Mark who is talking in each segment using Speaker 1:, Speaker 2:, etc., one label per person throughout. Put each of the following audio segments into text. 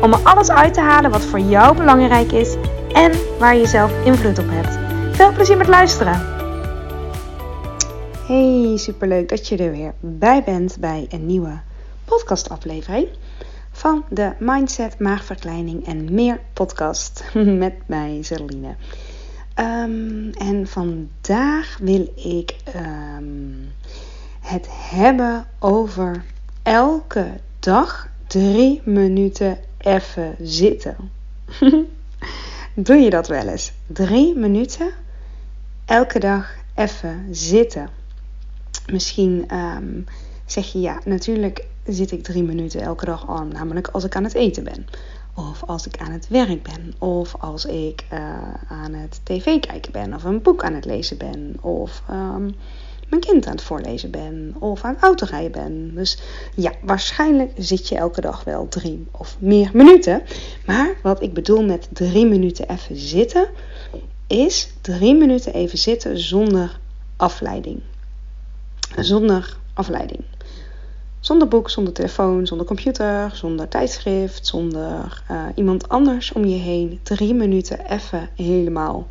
Speaker 1: om er alles uit te halen wat voor jou belangrijk is en waar je zelf invloed op hebt. Veel plezier met luisteren! Hey, superleuk dat je er weer bij bent bij een nieuwe podcastaflevering van de Mindset, Maagverkleining en meer podcast met mij, Zeline. Um, en vandaag wil ik um, het hebben over elke dag drie minuten even zitten. Doe je dat wel eens? Drie minuten elke dag even zitten. Misschien um, zeg je ja, natuurlijk zit ik drie minuten elke dag aan, namelijk als ik aan het eten ben. Of als ik aan het werk ben. Of als ik uh, aan het tv kijken ben. Of een boek aan het lezen ben. Of um, mijn kind aan het voorlezen ben. Of aan het autorijden ben. Dus ja, waarschijnlijk zit je elke dag wel drie of meer minuten. Maar wat ik bedoel met drie minuten even zitten. Is drie minuten even zitten zonder afleiding. Zonder afleiding. Zonder boek, zonder telefoon, zonder computer, zonder tijdschrift, zonder uh, iemand anders om je heen. Drie minuten even helemaal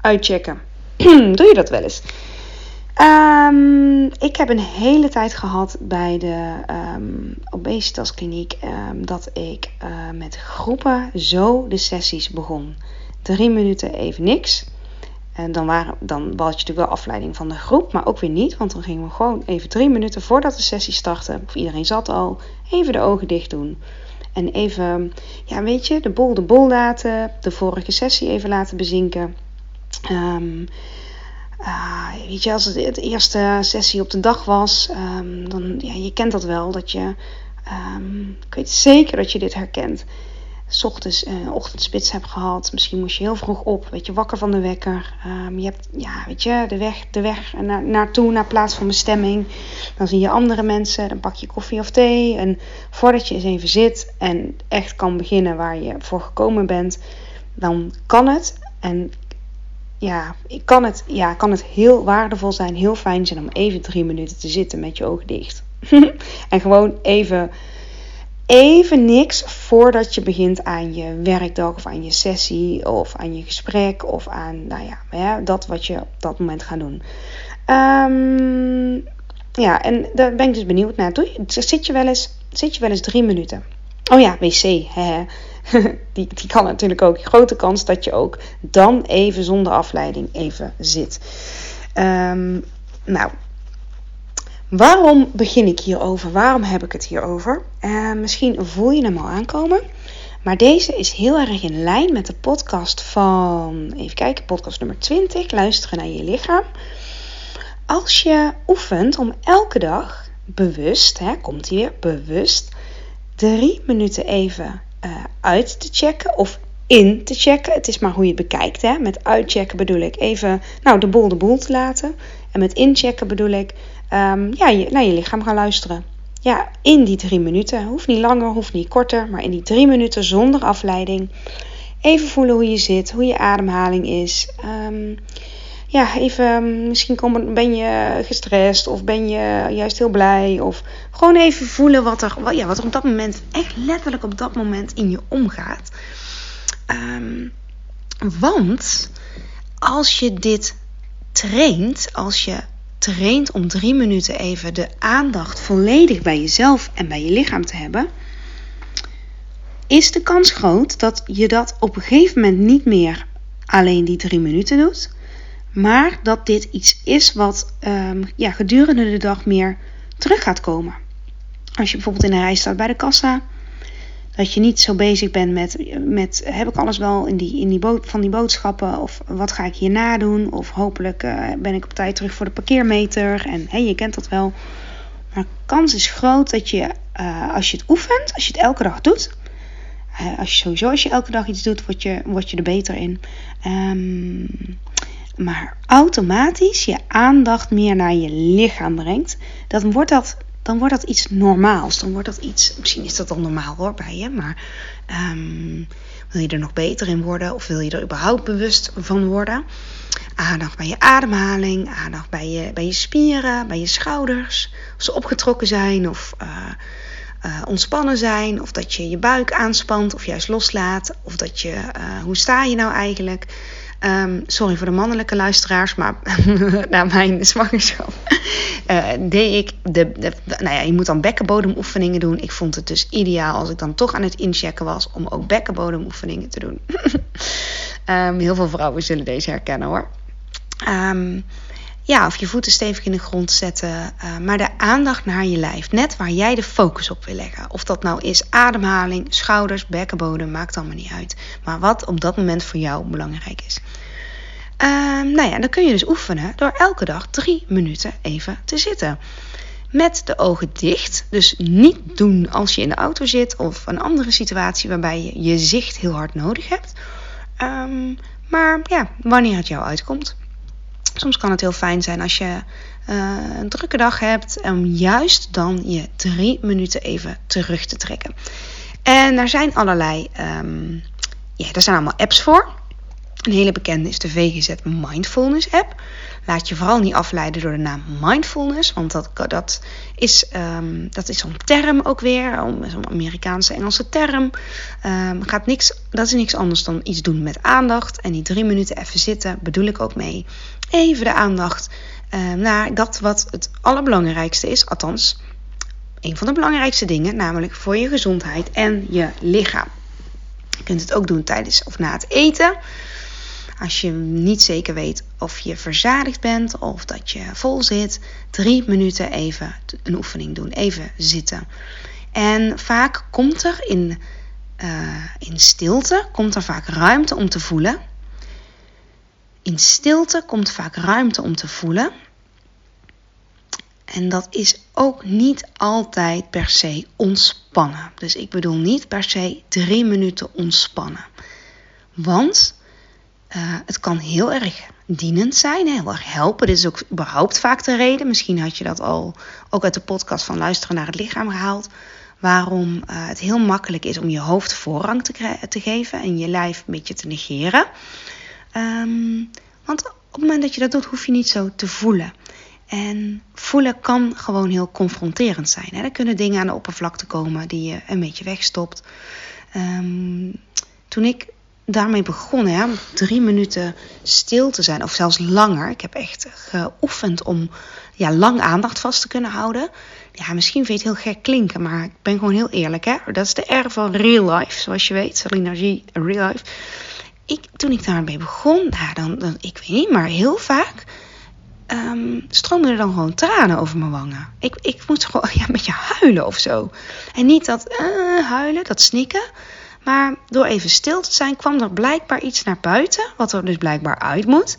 Speaker 1: uitchecken. Doe je dat wel eens? Um, ik heb een hele tijd gehad bij de um, obesitaskliniek um, dat ik uh, met groepen zo de sessies begon. Drie minuten even niks. En dan, waren, dan had je natuurlijk wel afleiding van de groep, maar ook weer niet. Want dan gingen we gewoon even drie minuten voordat de sessie startte, of iedereen zat al, even de ogen dicht doen. En even, ja weet je, de bol de bol laten, de vorige sessie even laten bezinken. Um, uh, weet je, als het de eerste sessie op de dag was, um, dan, ja, je kent dat wel, dat je, um, ik weet zeker dat je dit herkent. S ochtends uh, ochtendspits hebt gehad, misschien moest je heel vroeg op, weet je, wakker van de wekker. Um, je hebt, ja, weet je, de weg, de weg naar, naartoe, naar plaats van bestemming. Dan zie je andere mensen, dan pak je koffie of thee. En voordat je eens even zit en echt kan beginnen waar je voor gekomen bent, dan kan het. En ja, kan het, ja, kan het heel waardevol zijn, heel fijn zijn om even drie minuten te zitten met je ogen dicht. en gewoon even, even niks voordat je begint aan je werkdag of aan je sessie of aan je gesprek of aan, nou ja, ja dat wat je op dat moment gaat doen. Um, ja, en daar ben ik dus benieuwd naar. Doe je, zit, je wel eens, zit je wel eens drie minuten? Oh ja, wc. Die, die kan natuurlijk ook. Grote kans dat je ook dan even zonder afleiding even zit. Um, nou, waarom begin ik hierover? Waarom heb ik het hierover? Uh, misschien voel je hem al aankomen. Maar deze is heel erg in lijn met de podcast van, even kijken, podcast nummer 20, luisteren naar je lichaam. Als je oefent om elke dag bewust, hè, komt hier bewust, drie minuten even uh, uit te checken of in te checken. Het is maar hoe je het bekijkt. Hè? Met uitchecken bedoel ik even nou, de boel de boel te laten. En met inchecken bedoel ik um, ja, naar je lichaam gaan luisteren. Ja, in die drie minuten. Hoeft niet langer, hoeft niet korter. Maar in die drie minuten zonder afleiding. Even voelen hoe je zit, hoe je ademhaling is. Um, ja, even, misschien kom, ben je gestrest of ben je juist heel blij. Of gewoon even voelen wat er, ja, wat er op dat moment, echt letterlijk op dat moment in je omgaat. Um, want als je dit traint, als je traint om drie minuten even de aandacht volledig bij jezelf en bij je lichaam te hebben, is de kans groot dat je dat op een gegeven moment niet meer alleen die drie minuten doet, maar dat dit iets is wat um, ja, gedurende de dag meer terug gaat komen. Als je bijvoorbeeld in een rij staat bij de kassa, dat je niet zo bezig bent met, met heb ik alles wel in die, in die van die boodschappen of wat ga ik hierna doen of hopelijk uh, ben ik op tijd terug voor de parkeermeter en hey, je kent dat wel. Maar de kans is groot dat je uh, als je het oefent, als je het elke dag doet, als je sowieso als je elke dag iets doet, word je, word je er beter in. Um, maar automatisch je aandacht meer naar je lichaam brengt, dan wordt dat, dan wordt dat iets normaals. Dan wordt dat iets, misschien is dat al normaal hoor bij je, maar um, wil je er nog beter in worden of wil je er überhaupt bewust van worden? Aandacht bij je ademhaling, aandacht bij je, bij je spieren, bij je schouders. Of ze opgetrokken zijn of uh, uh, ontspannen zijn. Of dat je je buik aanspant of juist loslaat. Of dat je, uh, hoe sta je nou eigenlijk? Um, sorry voor de mannelijke luisteraars, maar na mijn zwangerschap uh, deed ik de, de, Nou ja, je moet dan bekkenbodemoefeningen doen. Ik vond het dus ideaal als ik dan toch aan het inchecken was om ook bekkenbodemoefeningen te doen. um, heel veel vrouwen zullen deze herkennen hoor. Um, ja, of je voeten stevig in de grond zetten. Uh, maar de aandacht naar je lijf. Net waar jij de focus op wil leggen. Of dat nou is ademhaling, schouders, bekkenbodem, maakt allemaal niet uit. Maar wat op dat moment voor jou belangrijk is. Uh, nou ja, dan kun je dus oefenen door elke dag drie minuten even te zitten. Met de ogen dicht. Dus niet doen als je in de auto zit of een andere situatie waarbij je je zicht heel hard nodig hebt. Um, maar ja, wanneer het jou uitkomt. Soms kan het heel fijn zijn als je uh, een drukke dag hebt, om juist dan je drie minuten even terug te trekken. En er zijn allerlei, um, ja, er zijn allemaal apps voor. Een hele bekende is de VGZ Mindfulness app. Laat je vooral niet afleiden door de naam mindfulness, want dat, dat, is, um, dat is een term ook weer, een Amerikaanse Engelse term. Um, gaat niks, dat is niks anders dan iets doen met aandacht. En die drie minuten even zitten bedoel ik ook mee. Even de aandacht uh, naar dat wat het allerbelangrijkste is, althans een van de belangrijkste dingen, namelijk voor je gezondheid en je lichaam. Je kunt het ook doen tijdens of na het eten. Als je niet zeker weet of je verzadigd bent of dat je vol zit, drie minuten even een oefening doen, even zitten. En vaak komt er in, uh, in stilte komt er vaak ruimte om te voelen. In stilte komt vaak ruimte om te voelen. En dat is ook niet altijd per se ontspannen. Dus ik bedoel niet per se drie minuten ontspannen. Want uh, het kan heel erg dienend zijn, heel erg helpen. Dit is ook überhaupt vaak de reden. Misschien had je dat al ook uit de podcast van Luisteren naar het Lichaam gehaald. Waarom uh, het heel makkelijk is om je hoofd voorrang te, te geven en je lijf een beetje te negeren. Um, want op het moment dat je dat doet, hoef je niet zo te voelen. En voelen kan gewoon heel confronterend zijn. Hè? Er kunnen dingen aan de oppervlakte komen die je een beetje wegstopt. Um, toen ik daarmee begonnen, hè, drie minuten stil te zijn, of zelfs langer. Ik heb echt geoefend om ja, lang aandacht vast te kunnen houden. Ja, misschien vind je het heel gek klinken, maar ik ben gewoon heel eerlijk. Hè? Dat is de R van real life, zoals je weet. Salina G, real life. Ik, toen ik daarmee begon, nou, dan, dan, ik weet niet, maar heel vaak um, er dan gewoon tranen over mijn wangen. Ik, ik moest gewoon ja, een beetje huilen of zo. En niet dat uh, huilen, dat snikken. Maar door even stil te zijn kwam er blijkbaar iets naar buiten, wat er dus blijkbaar uit moet.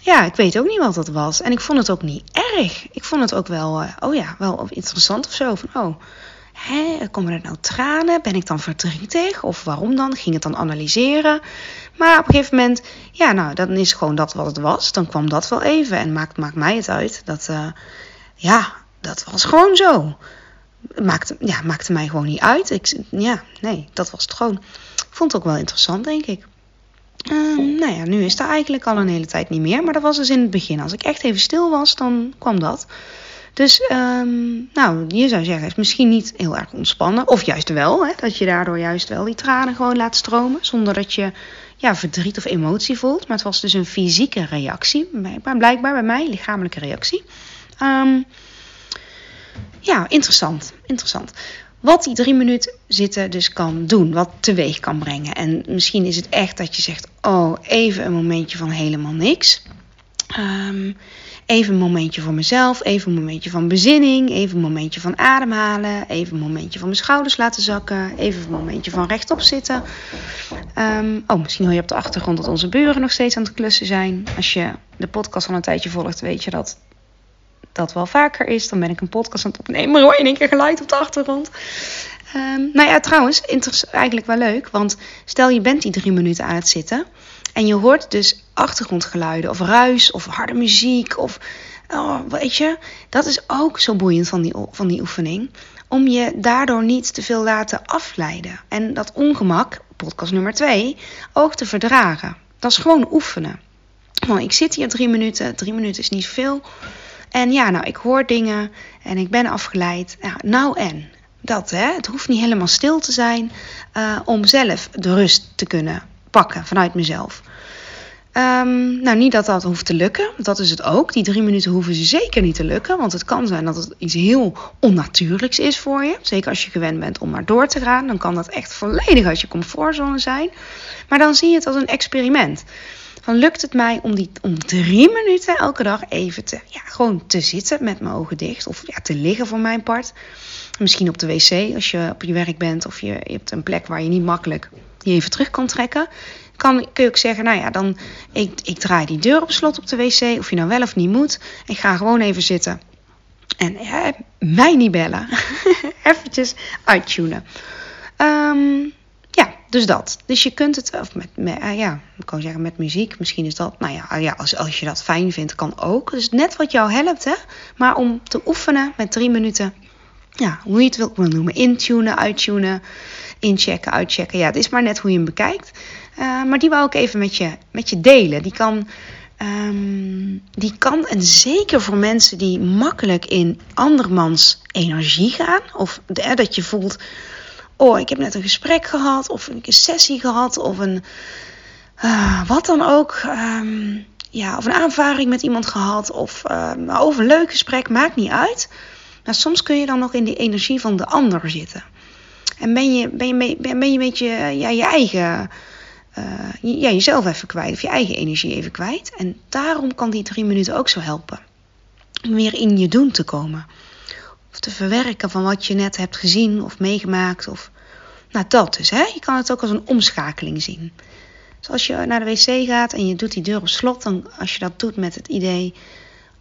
Speaker 1: Ja, ik weet ook niet wat dat was. En ik vond het ook niet erg. Ik vond het ook wel, uh, oh ja, wel interessant of zo. Van, oh, hè, komen er nou tranen? Ben ik dan verdrietig? Of waarom dan? Ging het dan analyseren? Maar op een gegeven moment, ja, nou, dan is gewoon dat wat het was. Dan kwam dat wel even. En maakt, maakt mij het uit. Dat, uh, ja, dat was gewoon zo maakte, ja, maakte mij gewoon niet uit. Ik, ja, nee, dat was het gewoon. Vond het ook wel interessant, denk ik. Uh, nou ja, nu is dat eigenlijk al een hele tijd niet meer. Maar dat was dus in het begin. Als ik echt even stil was, dan kwam dat. Dus, um, nou, je zou zeggen, is misschien niet heel erg ontspannen. Of juist wel, hè, dat je daardoor juist wel die tranen gewoon laat stromen. Zonder dat je ja, verdriet of emotie voelt. Maar het was dus een fysieke reactie. Blijkbaar bij mij, lichamelijke reactie. Um, ja, interessant. Interessant. Wat die drie minuten zitten dus kan doen, wat teweeg kan brengen. En misschien is het echt dat je zegt: Oh, even een momentje van helemaal niks. Um, even een momentje voor mezelf, even een momentje van bezinning, even een momentje van ademhalen, even een momentje van mijn schouders laten zakken, even een momentje van rechtop zitten. Um, oh, misschien hoor je op de achtergrond dat onze buren nog steeds aan het klussen zijn. Als je de podcast al een tijdje volgt, weet je dat dat wel vaker is. Dan ben ik een podcast aan het opnemen. Hoor je in één keer geluid op de achtergrond. Um, nou ja, trouwens, eigenlijk wel leuk. Want stel je bent die drie minuten aan het zitten. En je hoort dus achtergrondgeluiden of ruis of harde muziek of oh, weet je. Dat is ook zo boeiend van die, van die oefening. Om je daardoor niet te veel laten afleiden. En dat ongemak, podcast nummer twee, ook te verdragen. Dat is gewoon oefenen. Ik zit hier drie minuten. Drie minuten is niet veel. En ja, nou, ik hoor dingen en ik ben afgeleid. Nou en? Dat, hè? Het hoeft niet helemaal stil te zijn uh, om zelf de rust te kunnen pakken vanuit mezelf. Um, nou, niet dat dat hoeft te lukken. Dat is het ook. Die drie minuten hoeven ze zeker niet te lukken. Want het kan zijn dat het iets heel onnatuurlijks is voor je. Zeker als je gewend bent om maar door te gaan. Dan kan dat echt volledig uit je comfortzone zijn. Maar dan zie je het als een experiment. Dan lukt het mij om, die, om drie minuten elke dag even te, ja, gewoon te zitten met mijn ogen dicht. Of ja, te liggen voor mijn part. Misschien op de wc als je op je werk bent. Of je, je hebt een plek waar je niet makkelijk je even terug kan trekken. Kan, kun je ook zeggen, nou ja, dan ik, ik draai die deur op slot op de wc. Of je nou wel of niet moet. Ik ga gewoon even zitten. En ja, mij niet bellen. Eventjes uittunen. Ja, dus dat. Dus je kunt het, of met, met uh, ja, ik kan zeggen met muziek. Misschien is dat, nou ja, ja als, als je dat fijn vindt, kan ook. Dus net wat jou helpt, hè. Maar om te oefenen met drie minuten, ja, hoe je het wil, wil noemen. Intunen, uittunen, inchecken, uitchecken. Ja, het is maar net hoe je hem bekijkt. Uh, maar die wou ik even met je, met je delen. Die kan, um, die kan, en zeker voor mensen die makkelijk in andermans energie gaan. Of dat je voelt oh, ik heb net een gesprek gehad, of een sessie gehad, of een uh, wat dan ook. Um, ja, of een aanvaring met iemand gehad, of uh, een leuk gesprek, maakt niet uit. Maar soms kun je dan nog in de energie van de ander zitten. En ben je, ben je, ben je een beetje ja, je eigen, uh, ja, jezelf even kwijt, of je eigen energie even kwijt. En daarom kan die drie minuten ook zo helpen. Om weer in je doen te komen. Te verwerken van wat je net hebt gezien of meegemaakt. Of, nou, dat dus. Hè? Je kan het ook als een omschakeling zien. Dus als je naar de wc gaat en je doet die deur op slot, dan als je dat doet met het idee: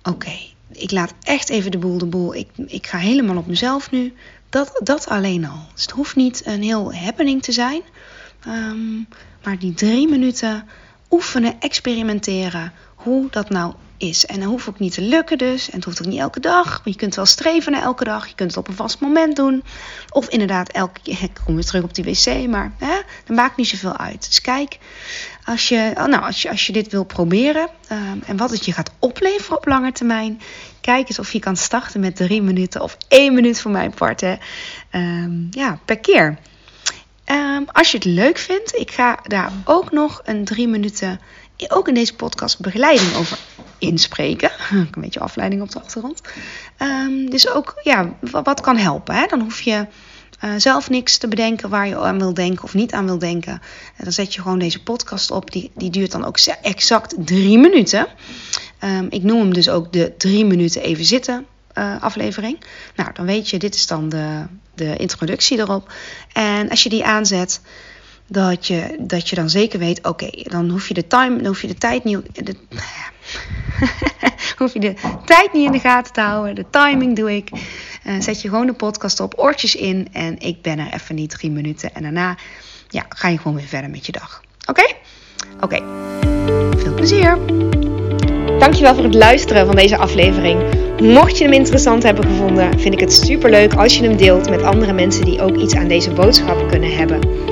Speaker 1: oké, ik laat echt even de boel de boel. Ik, ik ga helemaal op mezelf nu. Dat, dat alleen al. Dus het hoeft niet een heel happening te zijn. Um, maar die drie minuten oefenen, experimenteren. Hoe dat nou is. En dat hoeft ook niet te lukken dus. En het hoeft ook niet elke dag. Maar je kunt wel streven naar elke dag. Je kunt het op een vast moment doen. Of inderdaad elke keer. Ik kom weer terug op die wc. Maar hè, dat maakt niet zoveel uit. Dus kijk, als je, oh, nou, als je, als je dit wil proberen. Um, en wat het je gaat opleveren op lange termijn. Kijk eens of je kan starten met drie minuten. Of één minuut voor mijn part. Um, ja, per keer. Um, als je het leuk vindt, ik ga daar ook nog een drie minuten, ook in deze podcast, begeleiding over inspreken. Een beetje afleiding op de achtergrond. Um, dus ook ja, wat kan helpen. Hè? Dan hoef je uh, zelf niks te bedenken waar je aan wil denken of niet aan wil denken. En dan zet je gewoon deze podcast op. Die, die duurt dan ook exact drie minuten. Um, ik noem hem dus ook de drie minuten even zitten uh, aflevering. Nou, dan weet je, dit is dan de, de introductie erop. En als je die aanzet, dat je, dat je dan zeker weet, oké, dan hoef je de time, dan hoef je de tijd niet. De, hoef je de tijd niet in de gaten te houden. De timing doe ik. Uh, zet je gewoon de podcast op, oortjes in. En ik ben er even niet drie minuten. En daarna ja, ga je gewoon weer verder met je dag. Oké? Oké. Veel plezier. Dankjewel voor het luisteren van deze aflevering. Mocht je hem interessant hebben gevonden, vind ik het super leuk als je hem deelt met andere mensen die ook iets aan deze boodschap kunnen hebben.